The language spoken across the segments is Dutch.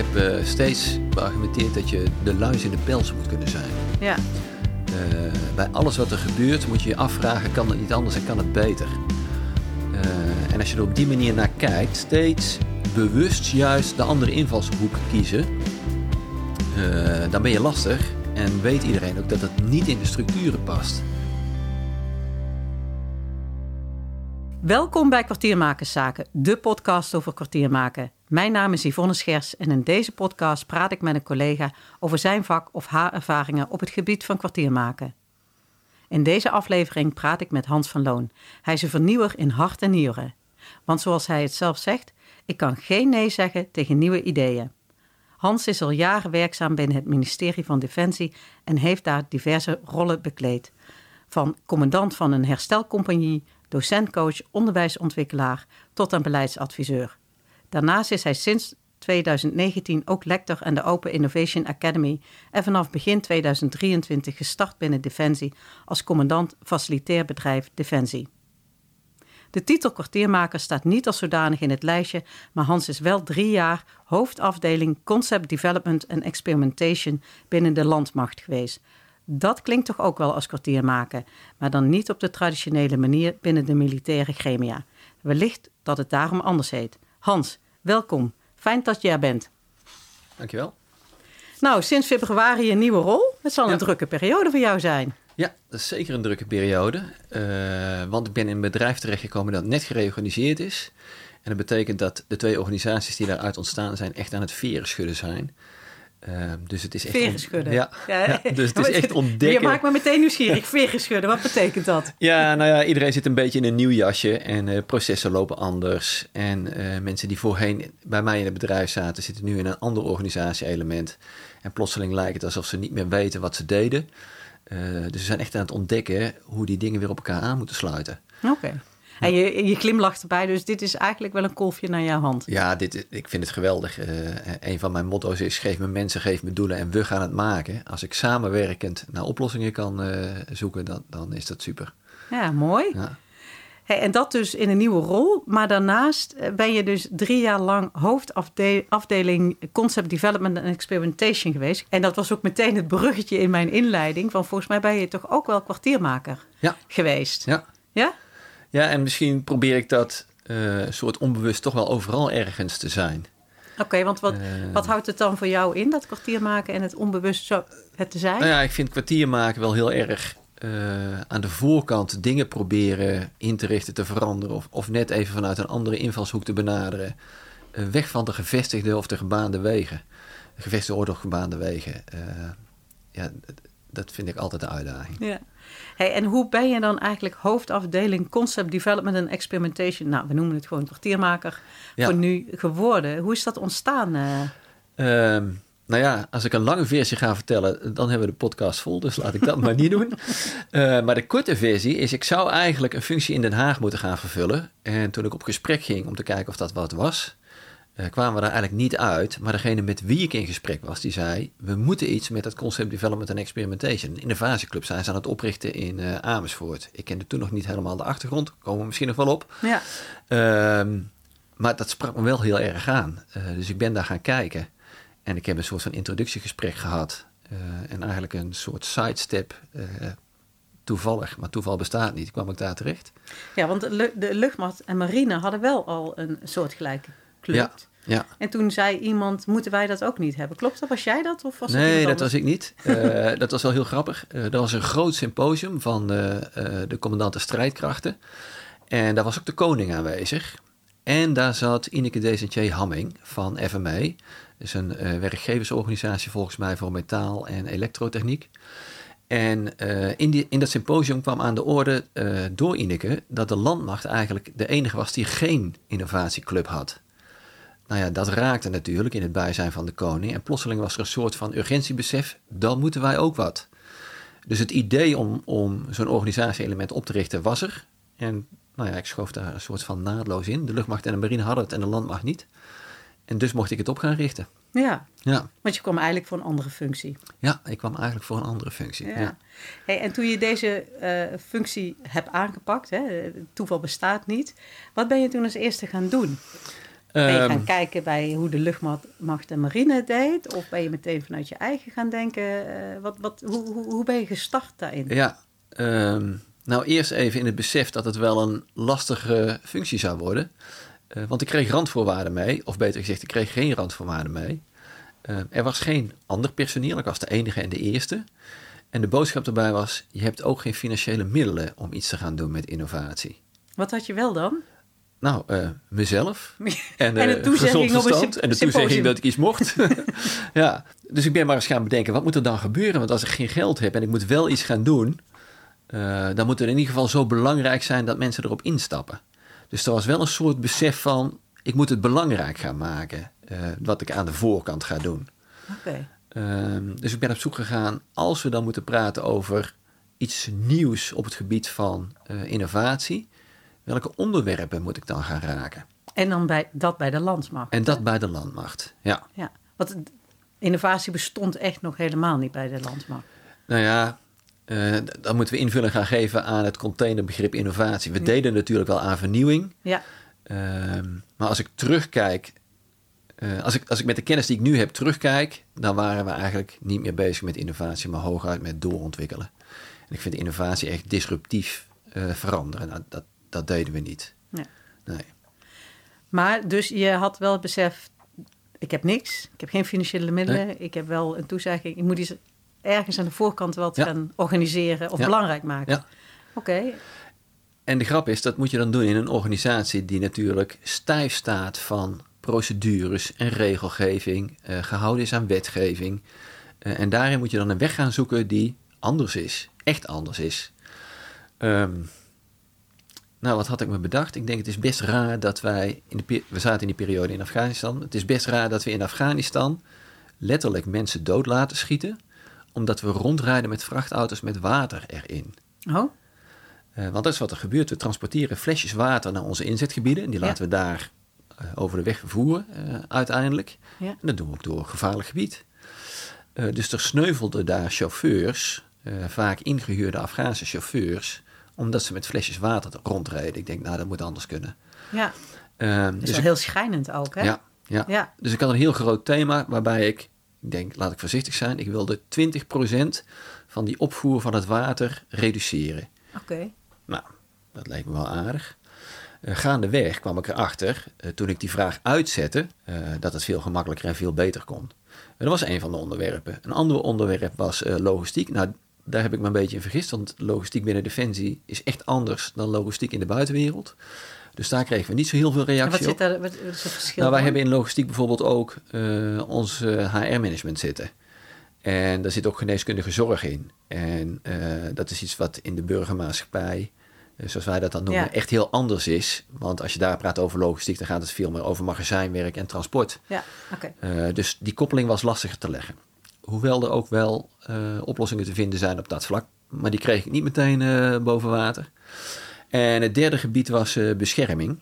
heb eh, steeds beargumenteerd dat je de luis in de pels moet kunnen zijn. Ja. Eh, bij alles wat er gebeurt moet je je afvragen, kan het niet anders en kan het beter? Eh, en als je er op die manier naar kijkt, steeds bewust juist de andere invalshoek kiezen, dan ben je lastig en weet iedereen ook dat het niet in de structuren past. Welkom bij Kwartiermakerszaken, de podcast over kwartiermaken. Mijn naam is Yvonne Schers en in deze podcast praat ik met een collega over zijn vak of haar ervaringen op het gebied van kwartiermaken. In deze aflevering praat ik met Hans van Loon. Hij is een vernieuwer in hart en nieren. Want zoals hij het zelf zegt, ik kan geen nee zeggen tegen nieuwe ideeën. Hans is al jaren werkzaam binnen het ministerie van Defensie en heeft daar diverse rollen bekleed. Van commandant van een herstelcompagnie, docentcoach, onderwijsontwikkelaar tot aan beleidsadviseur. Daarnaast is hij sinds 2019 ook lector aan de Open Innovation Academy en vanaf begin 2023 gestart binnen Defensie als commandant facilitair bedrijf Defensie. De titel kwartiermaker staat niet als zodanig in het lijstje, maar Hans is wel drie jaar hoofdafdeling Concept Development and Experimentation binnen de landmacht geweest. Dat klinkt toch ook wel als kwartiermaken, maar dan niet op de traditionele manier binnen de militaire gremia. Wellicht dat het daarom anders heet. Hans, welkom. Fijn dat je er bent. Dankjewel. Nou, sinds februari een nieuwe rol. Het zal een Ja. drukke periode voor jou zijn. Ja, dat is zeker een drukke periode. eh, want ik ben in een bedrijf terechtgekomen dat net gereorganiseerd is. En dat betekent dat de twee organisaties die daaruit ontstaan zijn echt aan het veren schudden zijn. Eh, dus het is echt... Veren schudden. Ja, ja, dus het is echt ontdekken. Je maakt me meteen nieuwsgierig. Veren schudden, wat betekent dat? Ja, nou ja, iedereen zit een beetje in een nieuw jasje en eh, processen lopen anders. En eh, mensen die voorheen bij mij in het bedrijf zaten, zitten nu in een ander organisatie-element. En plotseling lijkt het alsof ze niet meer weten wat ze deden. Eh, dus ze zijn echt aan het ontdekken hoe die dingen weer op elkaar aan moeten sluiten. Oké. En je, je glimlacht erbij, dus dit is eigenlijk wel een kolfje naar jouw hand. Ja, dit, ik vind het geweldig. Eh, een van mijn motto's is: geef me mensen, geef me doelen en we gaan het maken. Als ik samenwerkend naar oplossingen kan eh, zoeken, dan, dan is dat super. Ja, mooi. Ja. Hey, en dat dus in een nieuwe rol. Maar daarnaast eh, ben je dus drie jaar lang hoofdafdeling Concept Development and Experimentation geweest. En dat was ook meteen het bruggetje in mijn inleiding. Van volgens mij ben je toch ook wel kwartiermaker Ja. geweest. Ja. Ja? Ja, en misschien probeer ik dat eh, soort onbewust toch wel overal ergens te zijn. Oké, want wat, Eh. wat houdt het dan voor jou in, dat kwartiermaken en het onbewust zo het te zijn? Nou ja, ik vind kwartier maken wel heel erg eh, aan de voorkant dingen proberen in te richten, te veranderen. Of, of net even vanuit een andere invalshoek te benaderen. Weg van de gevestigde of de gebaande wegen. De gevestigde orde of gebaande wegen. Ja, dat vind ik altijd de uitdaging. Ja. Hey, en hoe ben je dan eigenlijk hoofdafdeling Concept Development and Experimentation? Nou, we noemen het gewoon kwartiermaker Ja. voor nu geworden. Hoe is dat ontstaan? eh? Ehm, nou ja, als ik een lange versie ga vertellen, dan hebben we de podcast vol. Dus laat ik dat maar niet doen. Eh, maar de korte versie is, ik zou eigenlijk een functie in Den Haag moeten gaan vervullen. En toen ik op gesprek ging om te kijken of dat wat was, kwamen we daar eigenlijk niet uit. Maar degene met wie ik in gesprek was, die zei, we moeten iets met dat Concept Development and Experimentation. Een innovatieclub zijn ze aan het oprichten in eh, Amersfoort. Ik kende toen nog niet helemaal de achtergrond, komen we misschien nog wel op. Ja. Ehm, maar dat sprak me wel heel erg aan. Eh, dus ik ben daar gaan kijken. En ik heb een soort van introductiegesprek gehad. Eh, en eigenlijk een soort sidestep. eh, toevallig, maar toeval bestaat niet. Kwam ik daar terecht. ja, want de luchtmacht en marine hadden wel al een soortgelijke Ja, ja. En toen zei iemand, moeten wij dat ook niet hebben? Klopt dat? Was jij dat? Of was nee, iemand dat was ik niet. Eh, dat was wel heel grappig. Eh er was een groot symposium van eh, de commandanten strijdkrachten. En daar was ook de koning aanwezig. En daar zat Ineke Desentier Hamming van FME. Dat is een werkgeversorganisatie volgens mij voor metaal en elektrotechniek. En in, die, in dat symposium kwam aan de orde door Ineke dat de landmacht eigenlijk de enige was die geen innovatieclub had. Nou ja, dat raakte natuurlijk in het bijzijn van de koning. En plotseling was er een soort van urgentiebesef, dan moeten wij ook wat. Dus het idee om, om zo'n organisatie-element op te richten was er. En nou ja, ik schoof daar een soort van naadloos in. De luchtmacht en de marine hadden het en de landmacht niet. En dus mocht ik het op gaan richten. Ja, Ja, want je kwam eigenlijk voor een andere functie. ja ik kwam eigenlijk voor een andere functie. Ja. Ja. Hey, en toen je deze eh, functie hebt aangepakt, hè, toeval bestaat niet. Wat ben je toen als eerste gaan doen? Ben je gaan Ehm, kijken bij hoe de luchtmacht en marine het deed? Of ben je meteen vanuit je eigen gaan denken? eh, wat, wat, hoe, hoe, hoe ben je gestart daarin? Ja, ehm, nou eerst even in het besef dat het wel een lastige functie zou worden. Eh, want ik kreeg randvoorwaarden mee, of beter gezegd, ik kreeg geen randvoorwaarden mee. Eh, er was geen ander personeel, ik was de enige en de eerste. En de boodschap erbij was, je hebt ook geen financiële middelen om iets te gaan doen met innovatie. Wat had je wel dan? Nou, eh, mezelf. En, En eh, een toezegging verstand. En de toezegging dat ik iets mocht. ja, dus ik ben maar eens gaan bedenken, wat moet er dan gebeuren? Want als ik geen geld heb en ik moet wel iets gaan doen... dan moet het in ieder geval zo belangrijk zijn dat mensen erop instappen. Dus er was wel een soort besef van, ik moet het belangrijk gaan maken... wat ik aan de voorkant ga doen. Oké. Ehm, dus ik ben op zoek gegaan, als we dan moeten praten over iets nieuws op het gebied van innovatie... welke onderwerpen moet ik dan gaan raken? En dan bij, dat bij de landsmacht. En dat bij de landmacht, ja. Ja, want innovatie bestond echt nog helemaal niet bij de landsmacht. Nou ja, eh, dan moeten we invulling gaan geven aan het containerbegrip innovatie. We deden natuurlijk wel aan vernieuwing. Ja, ehm, maar als ik terugkijk, eh, als, ik, als ik met de kennis die ik nu heb terugkijk, dan waren we eigenlijk niet meer bezig met innovatie, maar hooguit met doorontwikkelen. En ik vind innovatie echt disruptief eh, veranderen. Nou, dat, dat deden we niet. Ja. Nee. maar dus je had wel het besef, ik heb niks, ik heb geen financiële middelen, ik heb wel een toezegging, ik moet iets ergens aan de voorkant wat Ja. gaan organiseren of Ja. belangrijk maken. Ja. Oké, En de grap is, dat moet je dan doen in een organisatie die natuurlijk stijf staat van procedures en regelgeving, eh, gehouden is aan wetgeving. Eh, en daarin moet je dan een weg gaan zoeken die anders is, echt anders is. Ehm, nou, wat had ik me bedacht? Ik denk het is best raar dat wij, in de, we zaten in die periode in Afghanistan, het is best raar dat we in Afghanistan letterlijk mensen dood laten schieten, omdat we rondrijden met vrachtauto's met water erin. oh, Eh, want dat is wat er gebeurt. We transporteren flesjes water naar onze inzetgebieden. En die Ja. laten we daar eh, over de weg vervoeren eh, uiteindelijk. ja. En dat doen we ook door gevaarlijk gebied. Dus er sneuvelden daar chauffeurs, vaak ingehuurde Afghaanse chauffeurs, omdat ze met flesjes water rondreden. Ik denk, nou, dat moet anders kunnen. ja. Dat is dus ik- heel schijnend ook, hè? ja, ja. Ja. Dus ik had een heel groot thema waarbij ik, ik denk, laat ik voorzichtig zijn, ik wilde 20% van die opvoer van het water reduceren. Oké, Nou, dat leek me wel aardig. Eh, gaandeweg kwam ik erachter, eh, toen ik die vraag uitzette, eh, dat het veel gemakkelijker en veel beter kon. En dat was een van de onderwerpen. Een ander onderwerp was logistiek. Nou, daar heb ik me een beetje in vergist, want logistiek binnen Defensie is echt anders dan logistiek in de buitenwereld. Dus daar kregen we niet zo heel veel reactie wat zit op. daar, wat is het verschil? Nou, wij hebben in logistiek bijvoorbeeld ook eh, ons HR-management zitten. En daar zit ook geneeskundige zorg in. En eh, dat is iets wat in de burgermaatschappij, eh, zoals wij dat dan noemen, Ja. echt heel anders is. Want als je daar praat over logistiek, dan gaat het veel meer over magazijnwerk en transport. Ja, oké. Eh, dus die koppeling was lastiger te leggen. Hoewel er ook wel eh, oplossingen te vinden zijn op dat vlak. Maar die kreeg ik niet meteen eh, boven water. En het derde gebied was eh, bescherming.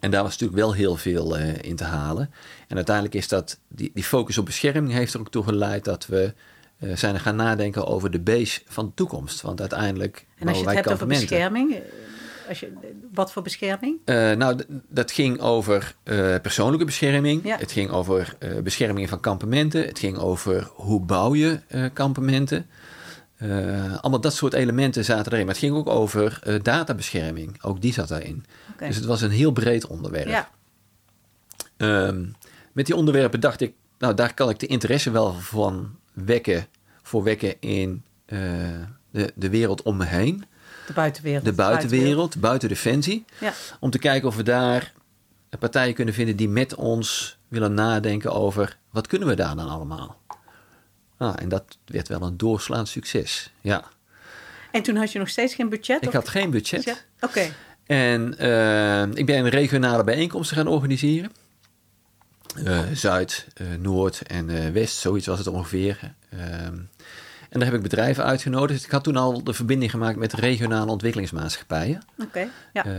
En daar was natuurlijk wel heel veel in te halen. En uiteindelijk is dat, die, die focus op bescherming heeft er ook toe geleid dat we zijn gaan nadenken over de base van de toekomst. Want uiteindelijk En als je het hebt over bescherming, als je, wat voor bescherming? Eh, nou, dat ging over eh, persoonlijke bescherming. Ja. Het ging over eh, bescherming van kampementen. Het ging over hoe bouw je kampementen. Allemaal dat soort elementen zaten erin. Maar het ging ook over databescherming. Ook die zat daarin. Dus het was een heel breed onderwerp. Ja, Ehm, met die onderwerpen dacht ik, nou daar kan ik de interesse wel van wekken, voor wekken in de, de wereld om me heen. De buitenwereld. De buitenwereld, buiten Defensie. Ja, Om te kijken of we daar partijen kunnen vinden die met ons willen nadenken over wat kunnen we daar dan allemaal. Ah, en dat werd wel een doorslaand succes. Ja, en toen had je nog steeds geen budget? ik of- had geen budget. Ja, Oké, En eh, ik ben regionale bijeenkomsten gaan organiseren. Eh, Zuid, eh, Noord en West, zoiets was het ongeveer. En daar heb ik bedrijven uitgenodigd. Ik had toen al de verbinding gemaakt met regionale ontwikkelingsmaatschappijen. oké. Ja. Eh,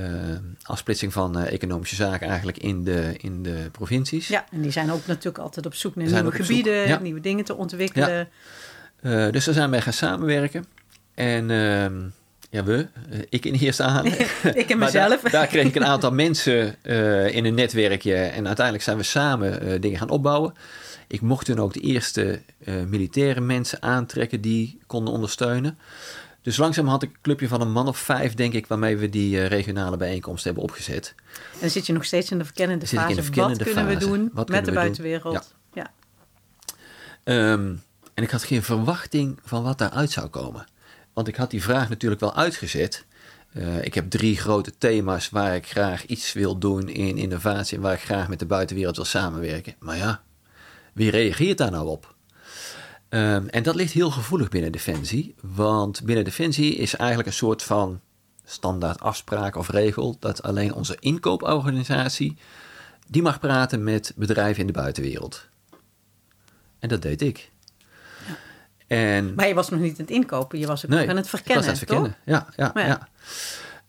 afsplitsing van eh, economische zaken eigenlijk in de, in de provincies. ja, en die zijn ook natuurlijk altijd op zoek naar nieuwe zoek, gebieden, ja. nieuwe dingen te ontwikkelen. Eh, dus daar zijn wij gaan samenwerken. En ehm, Ja, we. Ik in eerste aan. ik en mezelf. Daar, daar, kreeg ik een aantal mensen in een netwerkje. En uiteindelijk zijn we samen dingen gaan opbouwen. Ik mocht toen ook de eerste militaire mensen aantrekken die konden ondersteunen. Dus langzaam had ik een clubje van een man of vijf, denk ik, waarmee we die regionale bijeenkomst hebben opgezet. En dan zit je nog steeds in de verkennende fase. In de verkennende Wat kunnen we doen Wat met de buitenwereld? Ja. ja. Um, en ik had geen verwachting van wat daaruit zou komen. Want ik had die vraag natuurlijk wel uitgezet. Uh, ik heb drie grote thema's waar ik graag iets wil doen in innovatie en waar ik graag met de buitenwereld wil samenwerken. Maar ja, wie reageert daar nou op? Um, en dat ligt heel gevoelig binnen Defensie, want binnen Defensie is eigenlijk een soort van standaard afspraak of regel dat alleen onze inkooporganisatie die mag praten met bedrijven in de buitenwereld. En dat deed ik. En, maar je was nog niet aan het inkopen, je was ook nee, aan het verkennen, was aan het verkennen. Ja, ja, ja.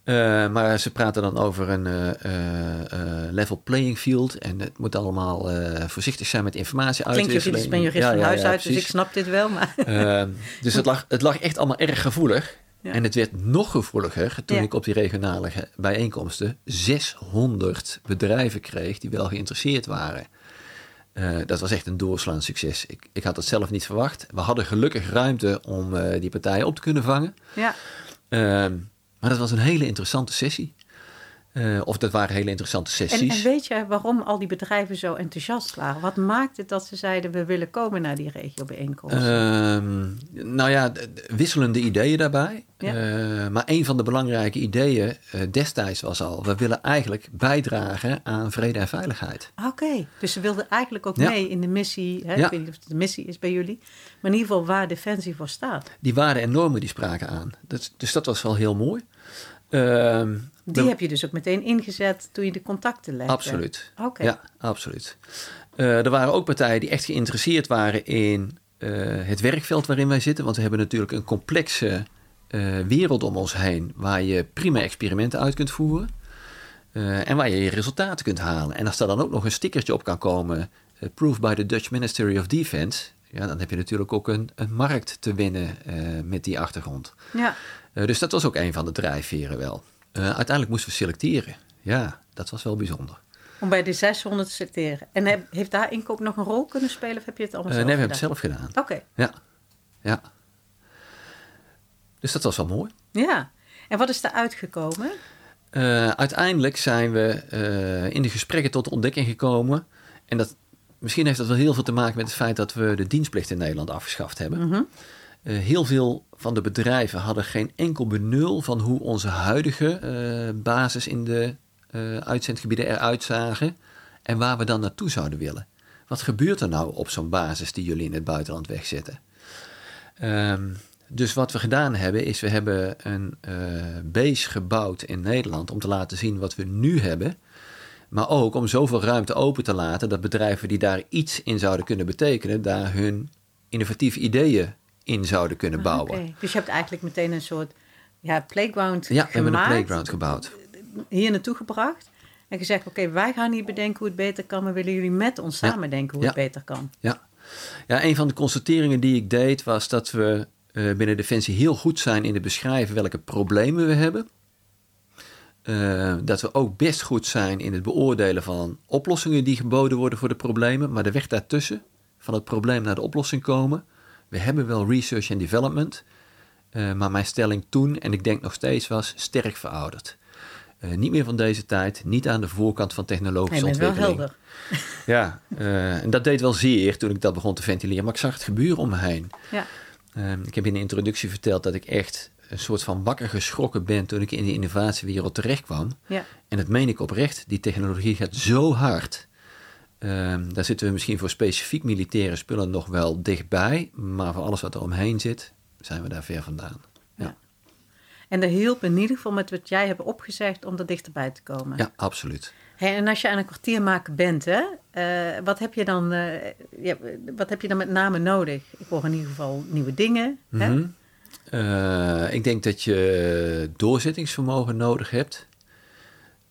Uh, maar ze praten dan over een uh, uh, level playing field. En het moet allemaal voorzichtig zijn met informatie uitwisseling. Klinkt je ben jurist van huis uit, dus ik snap dit wel. Maar. Ehm, dus het lag, het lag echt allemaal erg gevoelig. En het werd nog gevoeliger toen ik op die regionale bijeenkomsten 600 bedrijven kreeg die wel geïnteresseerd waren. Uh, dat was echt een doorslaand succes. Ik, ik had het zelf niet verwacht. We hadden gelukkig ruimte om uh, die partijen op te kunnen vangen. Ja. Uh, maar dat was een hele interessante sessie. Uh, of dat waren hele interessante sessies. En, en, weet je waarom al die bedrijven zo enthousiast waren? Wat maakt het dat ze zeiden we willen komen naar die regiobijeenkomst? Uh, nou ja, wisselende ideeën daarbij. Ja. Uh, maar een van de belangrijke ideeën uh, destijds was al... we willen eigenlijk bijdragen aan vrede en veiligheid. Oké, dus ze wilden eigenlijk ook ja. mee in de missie. Hè? Ja. Ik weet niet of het de missie is bij jullie. Maar in ieder geval waar Defensie voor staat. Die waarden en normen die spraken aan. Dat, dus dat was wel heel mooi. Ehm, die heb je dus ook meteen ingezet toen je de contacten legde? Absoluut. Oké. Ja, absoluut. Uh, er waren ook partijen die echt geïnteresseerd waren in uh, het werkveld waarin wij zitten. Want we hebben natuurlijk een complexe uh, wereld om ons heen waar je prima experimenten uit kunt voeren. en waar je je resultaten kunt halen. En als daar dan ook nog een stickertje op kan komen, approved by the Dutch Ministry of Defense, ja, dan heb je natuurlijk ook een, een markt te winnen met die achtergrond. Ja. Uh, dus dat was ook een van de drijfveren wel. Uh, uiteindelijk moesten we selecteren. Ja, dat was wel bijzonder. Om bij de 600 te selecteren. En heb, heeft daar inkoop nog een rol kunnen spelen of heb je het allemaal uh, zelf Nee, we hebben het zelf gedaan. Oké. Ja. ja. Dus dat was wel mooi. Ja. En wat is er uitgekomen? uiteindelijk zijn we in de gesprekken tot de ontdekking gekomen. En dat, misschien heeft dat wel heel veel te maken met het feit dat we de dienstplicht in Nederland afgeschaft hebben. Mm -hmm. Uh, heel veel van de bedrijven hadden geen enkel benul van hoe onze huidige uh, basis in de uh, uitzendgebieden eruit zagen en waar we dan naartoe zouden willen. Wat gebeurt er nou op zo'n basis die jullie in het buitenland wegzetten? Um, dus wat we gedaan hebben, is we hebben een base gebouwd in Nederland om te laten zien wat we nu hebben. Maar ook om zoveel ruimte open te laten dat bedrijven die daar iets in zouden kunnen betekenen, daar hun innovatieve ideeën in zouden kunnen ah, bouwen. Dus je hebt eigenlijk meteen een soort ja, playground ja, gemaakt. Ja, we hebben een playground gebouwd. Hier naartoe gebracht. En gezegd, oké, wij gaan niet bedenken hoe het beter kan, maar willen jullie met ons samen denken hoe het beter kan. Ja. ja, een van de constateringen die ik deed was dat we uh, binnen Defensie heel goed zijn in het beschrijven welke problemen we hebben. Uh, dat we ook best goed zijn in het beoordelen van oplossingen die geboden worden voor de problemen, maar de weg daartussen, van het probleem naar de oplossing komen, we hebben wel research en development, uh, maar mijn stelling toen, en ik denk nog steeds, was sterk verouderd. Uh, niet meer van deze tijd, niet aan de voorkant van technologische ontwikkeling. wel helder. Ja, uh, en dat deed wel zeer toen ik dat begon te ventileren, maar ik zag het gebeuren om me heen. Ja. ik heb in de introductie verteld dat ik echt een soort van wakker geschrokken ben toen ik in de innovatiewereld terecht kwam. Ja. En dat meen ik oprecht, die technologie gaat zo hard. Um, daar zitten we misschien voor specifiek militaire spullen nog wel dichtbij, maar voor alles wat er omheen zit, zijn we daar ver vandaan. Ja. En dat hielp in ieder geval met wat jij hebt opgezegd om er dichterbij te komen. Ja, absoluut. Hey, en als je aan een kwartier maken bent, hè, uh, wat, heb je dan, uh, ja, wat heb je dan met name nodig? Ik hoor in ieder geval nieuwe dingen. Mm -hmm. uh, ik denk dat je doorzettingsvermogen nodig hebt.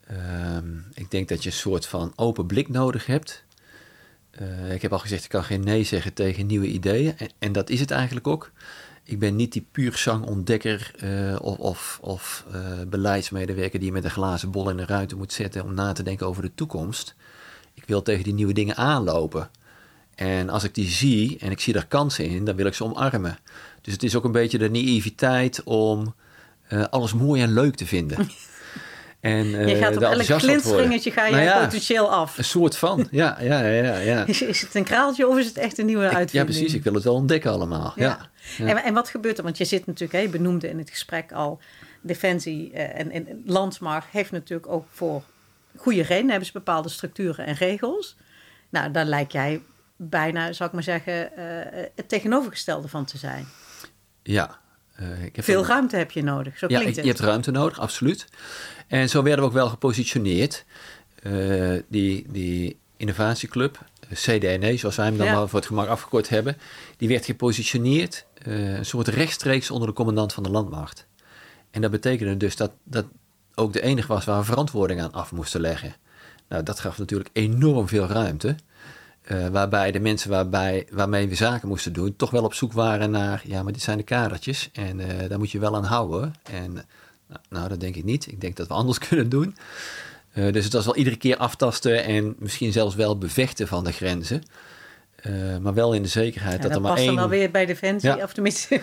Ehm, ik denk dat je een soort van open blik nodig hebt. Uh, ik heb al gezegd, ik kan geen nee zeggen tegen nieuwe ideeën. En, dat is het eigenlijk ook. Ik ben niet die puur zangontdekker uh, of, of, of uh, beleidsmedewerker die met een glazen bol in de ruimte moet zetten om na te denken over de toekomst. Ik wil tegen die nieuwe dingen aanlopen. En als ik die zie en ik zie daar kansen in, dan wil ik ze omarmen. Dus het is ook een beetje de naïviteit om alles mooi en leuk te vinden. En, uh, je gaat op elk glinsteringetje ga je nou ja, potentieel af. Een soort van, ja. ja, ja, ja. Is, is, het een kraaltje of is het echt een nieuwe uitvinding? Ja, precies. Ik wil het wel ontdekken allemaal. Ja. ja. En, en, wat gebeurt er? Want je zit natuurlijk, hè, je benoemde in het gesprek al... Defensie uh, en, en heeft natuurlijk ook voor goede redenen... hebben ze bepaalde structuren en regels. Nou, daar lijkt jij bijna, zou ik maar zeggen... Uh, het tegenovergestelde van te zijn. Ja, ik heb Veel ruimte heb je nodig, zo ja, klinkt je hebt ruimte nodig, absoluut. En zo werden we ook wel gepositioneerd. Uh, die, die innovatieclub, CDNE, zoals wij hem dan maar voor het gemak afgekort hebben, die werd gepositioneerd een soort rechtstreeks onder de commandant van de landmacht. En dat betekende dus dat dat ook de enige was waar we verantwoording aan af moesten leggen. Nou, dat gaf natuurlijk enorm veel ruimte. Uh, waarbij de mensen waarbij, waarmee we zaken moesten doen, toch wel op zoek waren naar, ja, maar dit zijn de kadertjes en uh, daar moet je wel aan houden. En nou, nou, dat denk ik niet. Ik denk dat we anders kunnen doen. Uh, dus het was wel iedere keer aftasten en misschien zelfs wel bevechten van de grenzen. maar wel in de zekerheid dat, er maar één... Dat past dan wel weer bij Defensie, ja. of tenminste...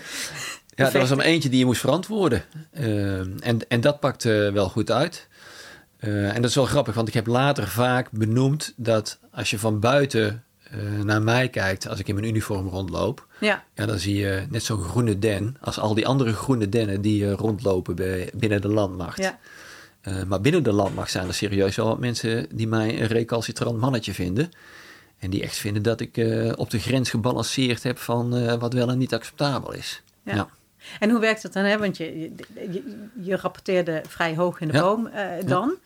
ja, er was er maar eentje die je moest verantwoorden. en, en dat pakte wel goed uit. Uh, en dat is wel grappig, want ik heb later vaak benoemd dat als je van buiten uh, naar mij kijkt, als ik in mijn uniform rondloop, ja. Ja, dan zie je net zo'n groene den als al die andere groene dennen die uh, rondlopen bij, binnen de landmacht. Ja. maar binnen de landmacht zijn er serieus wel mensen die mij een recalcitrant mannetje vinden. En die echt vinden dat ik op de grens gebalanceerd heb van wat wel en niet acceptabel is. Ja. ja. En hoe werkt het dan? Hè? Want je, je, je rapporteerde vrij hoog in de boom dan.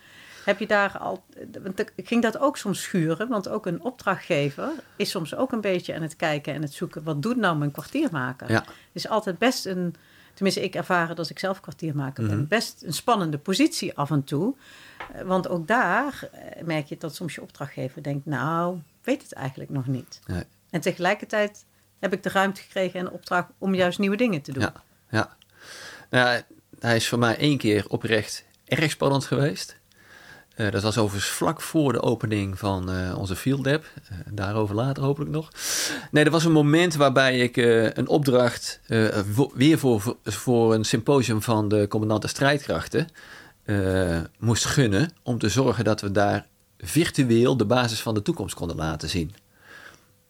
Heb je daar al. Want ik ging dat ook soms schuren, want ook een opdrachtgever is soms ook een beetje aan het kijken en het zoeken. Wat doet nou mijn kwartiermaker? Ja. Het is altijd best een. Tenminste, ik ervaren dat ik zelf kwartiermaker mm ben. Best een spannende positie af en toe. Eh, want ook daar eh, merk je dat soms je opdrachtgever denkt: Nou, weet het eigenlijk nog niet. Nee. En tegelijkertijd heb ik de ruimte gekregen en opdracht om juist nieuwe dingen te doen. Ja, ja. Nou, hij is voor mij één keer oprecht erg spannend geweest. Uh, dat was overigens vlak voor de opening van uh, onze Field Lab. Uh, daarover later hopelijk nog. Nee, er was een moment waarbij ik een opdracht weer voor, voor een symposium van de commandanten strijdkrachten moest gunnen. Om te zorgen dat we daar virtueel de basis van de toekomst konden laten zien.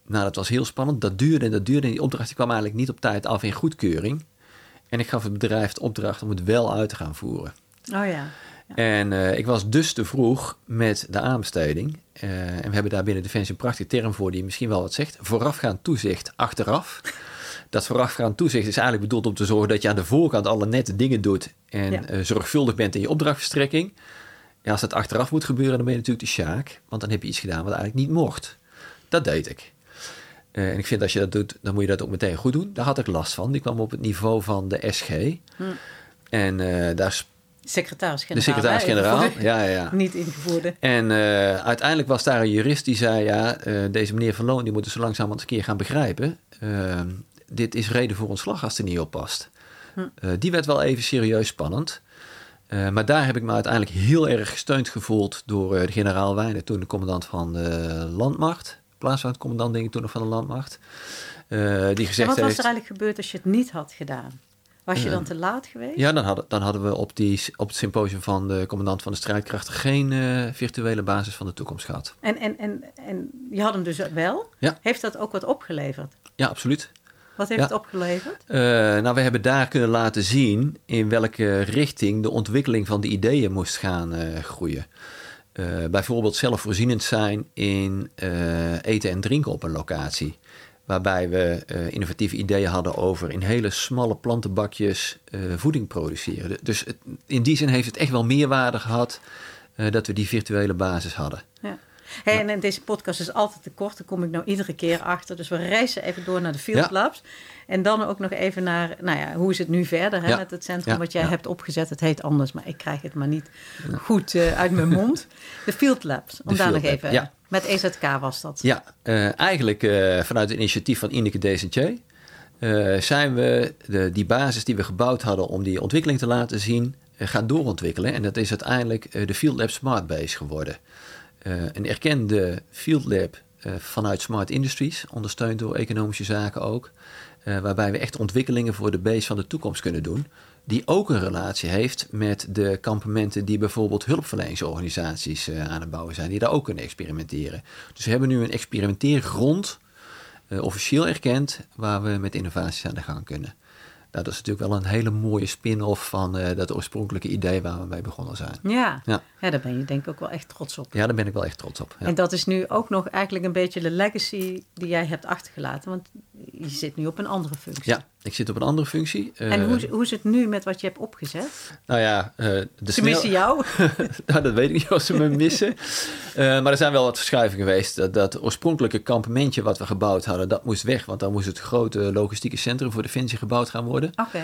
Nou, dat was heel spannend. Dat duurde en dat duurde. En die opdracht kwam eigenlijk niet op tijd af in goedkeuring. En ik gaf het bedrijf de opdracht om het wel uit te gaan voeren. Oh ja. En uh, ik was dus te vroeg met de aanbesteding. Uh, en we hebben daar binnen Defensie een prachtige term voor die misschien wel wat zegt. Voorafgaand toezicht achteraf. Dat voorafgaand toezicht is eigenlijk bedoeld om te zorgen dat je aan de voorkant alle nette dingen doet. En ja. uh, zorgvuldig bent in je opdrachtverstrekking. Ja, als dat achteraf moet gebeuren, dan ben je natuurlijk de sjaak. Want dan heb je iets gedaan wat eigenlijk niet mocht. Dat deed ik. en ik vind als je dat doet, dan moet je dat ook meteen goed doen. Daar had ik last van. Die kwam op het niveau van de SG. Hm. En daar Secretaris-generaal. De secretaris-generaal, ja, ja, ja. Niet ingevoerde. En uh, uiteindelijk was daar een jurist die zei... ja, uh, deze meneer Van Loon, die moet zo langzaam een keer gaan begrijpen. Uh, dit is reden voor ontslag als er niet oppast. Hm. die werd wel even serieus spannend. maar daar heb ik me uiteindelijk heel erg gesteund gevoeld... door de generaal Wijnen, toen de commandant van de landmacht. Plaatscommandant, denk ik, toen nog van de landmacht. die gezegd en wat was er eigenlijk gebeurd als je het niet had gedaan? Was je dan te laat geweest? Ja, dan hadden, dan hadden we op, die, op het symposium van de commandant van de strijdkrachten geen uh, virtuele basis van de toekomst gehad. En, en, en, en je had hem dus wel? Ja. Heeft dat ook wat opgeleverd? Ja, absoluut. Wat heeft het opgeleverd? Uh, nou, we hebben daar kunnen laten zien in welke richting de ontwikkeling van de ideeën moest gaan uh, groeien. Bijvoorbeeld zelfvoorzienend zijn in eten en drinken op een locatie. Waarbij we uh, innovatieve ideeën hadden over in hele smalle plantenbakjes uh, voeding produceren. Dus het, in die zin heeft het echt wel meerwaarde gehad uh, dat we die virtuele basis hadden. Ja. Hey, en deze podcast is altijd te kort, daar kom ik nou iedere keer achter. Dus we reizen even door naar de Field Labs. En dan ook nog even naar, nou ja, hoe is het nu verder hè, met het centrum wat jij hebt opgezet? Het heet anders, maar ik krijg het maar niet goed uh, uit mijn mond. De Field Labs, om de daar nog even... Met EZK was dat? Ja, uh, eigenlijk uh, vanuit het initiatief van Ineke Desentje. eh, zijn we de, die basis die we gebouwd hadden om die ontwikkeling te laten zien, gaan doorontwikkelen. En dat is uiteindelijk de Field Lab Smart Base geworden. een erkende Field Lab vanuit Smart Industries, ondersteund door economische zaken ook. waarbij we echt ontwikkelingen voor de base van de toekomst kunnen doen. Die ook een relatie heeft met de kampementen die bijvoorbeeld hulpverleningsorganisaties aan het bouwen zijn. Die daar ook kunnen experimenteren. Dus we hebben nu een experimenteergrond uh, officieel erkend waar we met innovaties aan de gang kunnen. Nou, dat is natuurlijk wel een hele mooie spin-off van uh, dat oorspronkelijke idee waar we mee begonnen zijn. Ja. ja. Ja. daar ben je denk ik ook wel echt trots op. Ja, daar ben ik wel echt trots op. Ja. En dat is nu ook nog eigenlijk een beetje de legacy die jij hebt achtergelaten. Want je zit nu op een andere functie. Ja, ik zit op een andere functie. En hoe, eh, hoe is het nu met wat je hebt opgezet? Nou ja, uh, de Ze missen jou? nou, dat weet ik niet of ze me missen. Uh, maar er zijn wel wat verschuivingen geweest. Dat, dat oorspronkelijke kampementje wat we gebouwd hadden, dat moest weg. Want dan moest het grote logistieke centrum voor Defensie gebouwd gaan worden. Oké.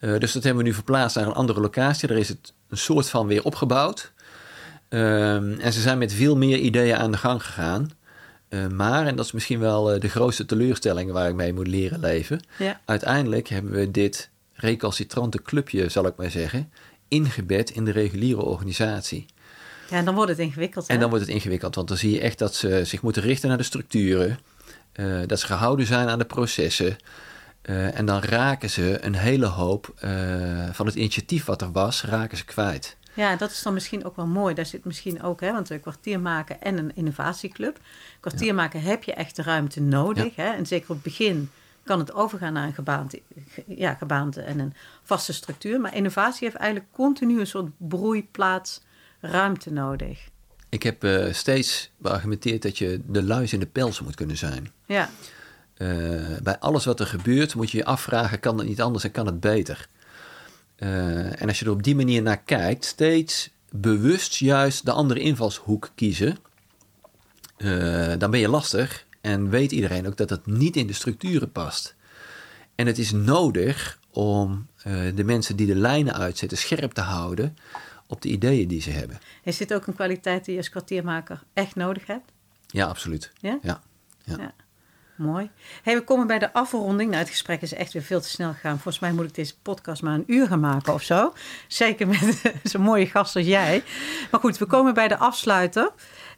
Okay. dus dat hebben we nu verplaatst naar een andere locatie. Daar is het een soort van weer opgebouwd. Ehm, en ze zijn met veel meer ideeën aan de gang gegaan. Uh, maar, en dat is misschien wel uh, de grootste teleurstelling waar ik mee moet leren leven. Ja. Uiteindelijk hebben we dit recalcitrante clubje, zal ik maar zeggen, ingebed in de reguliere organisatie. Ja, en dan wordt het ingewikkeld. Hè? En dan wordt het ingewikkeld, want dan zie je echt dat ze zich moeten richten naar de structuren, uh, dat ze gehouden zijn aan de processen. en dan raken ze een hele hoop van het initiatief wat er was, raken ze kwijt. Ja, dat is dan misschien ook wel mooi. Daar zit misschien ook, hè, want we kwartier maken en een innovatieclub. Kwartier maken heb je echt de ruimte nodig. Hè? En zeker op het begin kan het overgaan naar een gebaande, ja, gebaande en een vaste structuur. Maar innovatie heeft eigenlijk continu een soort broeiplaats ruimte nodig. Ik heb uh, steeds beargumenteerd dat je de luis in de pels moet kunnen zijn. Ja. Uh, bij alles wat er gebeurt moet je je afvragen, kan het niet anders en kan het beter? Uh, en als je er op die manier naar kijkt, steeds bewust juist de andere invalshoek kiezen, uh, dan ben je lastig en weet iedereen ook dat het niet in de structuren past. En het is nodig om uh, de mensen die de lijnen uitzetten scherp te houden op de ideeën die ze hebben. Is dit ook een kwaliteit die je als kwartiermaker echt nodig hebt? Ja, absoluut. Ja? ja. ja. ja. Mooi. We komen bij de afronding. Nou, het gesprek is echt weer veel te snel gegaan. Volgens mij moet ik deze podcast maar een uur gaan maken of zo. Zeker met zo'n mooie gast als jij. Maar goed, we komen bij de afsluiter.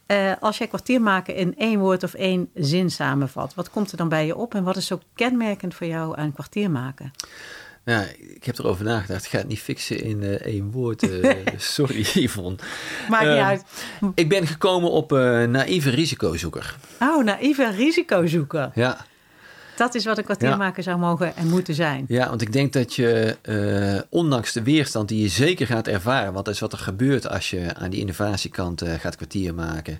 Uh, als jij kwartier maken in één woord of één zin samenvat, wat komt er dan bij je op en wat is zo kenmerkend voor jou aan kwartier maken? Ja, ik heb erover nagedacht. Ik ga het niet fixen in uh, één woord. Uh, sorry, Yvonne. Maakt uh, niet uit. Ik ben gekomen op naïeve risicozoeker. Oh, naïeve risicozoeker. Ja. Dat is wat een kwartiermaker ja. zou mogen en moeten zijn. Ja, want ik denk dat je, ondanks de weerstand die je zeker gaat ervaren... want dat is wat er gebeurt als je aan die innovatiekant gaat kwartier maken...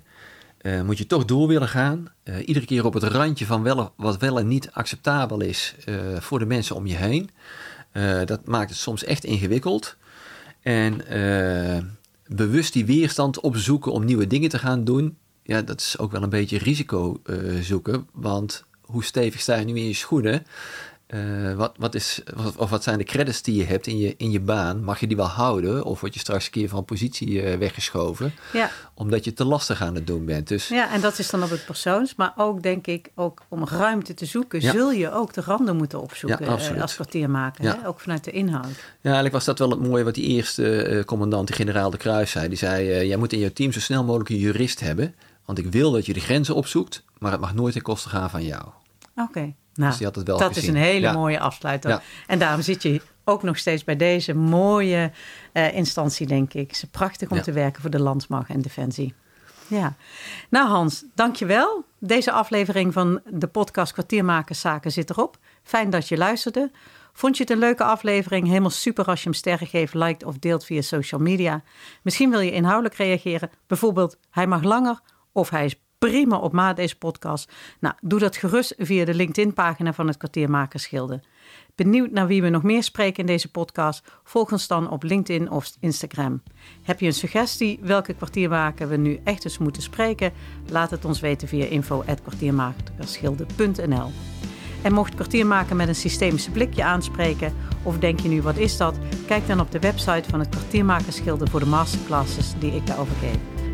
moet je toch door willen gaan. iedere keer op het randje van wel, wat wel en niet acceptabel is voor de mensen om je heen... Uh, dat maakt het soms echt ingewikkeld. En uh, bewust die weerstand opzoeken om nieuwe dingen te gaan doen, ja, dat is ook wel een beetje risico uh, zoeken. Want hoe stevig sta je nu in je schoenen? Uh, wat, wat, is, of wat zijn de credits die je hebt in je, in je baan? Mag je die wel houden? Of word je straks een keer van positie uh, weggeschoven? Ja. Omdat je te lastig aan het doen bent. Dus, ja, en dat is dan op het persoons. Maar ook denk ik, ook om ruimte te zoeken, ja. zul je ook de randen moeten opzoeken ja, uh, als kwartiermaker. Hè? Ook vanuit de inhoud. Ja, eigenlijk was dat wel het mooie wat die eerste commandant, de generaal de Kruis, zei. Die zei, jij moet in je team zo snel mogelijk een jurist hebben. Want ik wil dat je de grenzen opzoekt, maar het mag nooit ten koste gaan van jou. Oké. Okay. Nou, dus dat gezien. is een hele ja. mooie afsluiter. Ja. En daarom zit je ook nog steeds bij deze mooie uh, instantie, denk ik. Het is prachtig om ja. te werken voor de Landsmacht en Defensie. Ja. Nou Hans, dankjewel. Deze aflevering van de podcast Kwartiermakerszaken zit erop. Fijn dat je luisterde. Vond je het een leuke aflevering? Helemaal super als je hem sterren geeft, liked of deelt via social media. Misschien wil je inhoudelijk reageren. Bijvoorbeeld, hij mag langer of hij is prima op maat deze podcast. Nou, doe dat gerust via de LinkedIn-pagina van het Kwartiermakersgilde. Benieuwd naar wie we nog meer spreken in deze podcast? Volg ons dan op LinkedIn of Instagram. Heb je een suggestie welke kwartiermaker we nu echt eens moeten spreken? Laat het ons weten via info.kwartiermakersgilde.nl En mocht kwartiermaker met een systemische blikje aanspreken, of denk je nu wat is dat? Kijk dan op de website van het kwartiermakersgilde voor de masterclasses die ik daarover geef.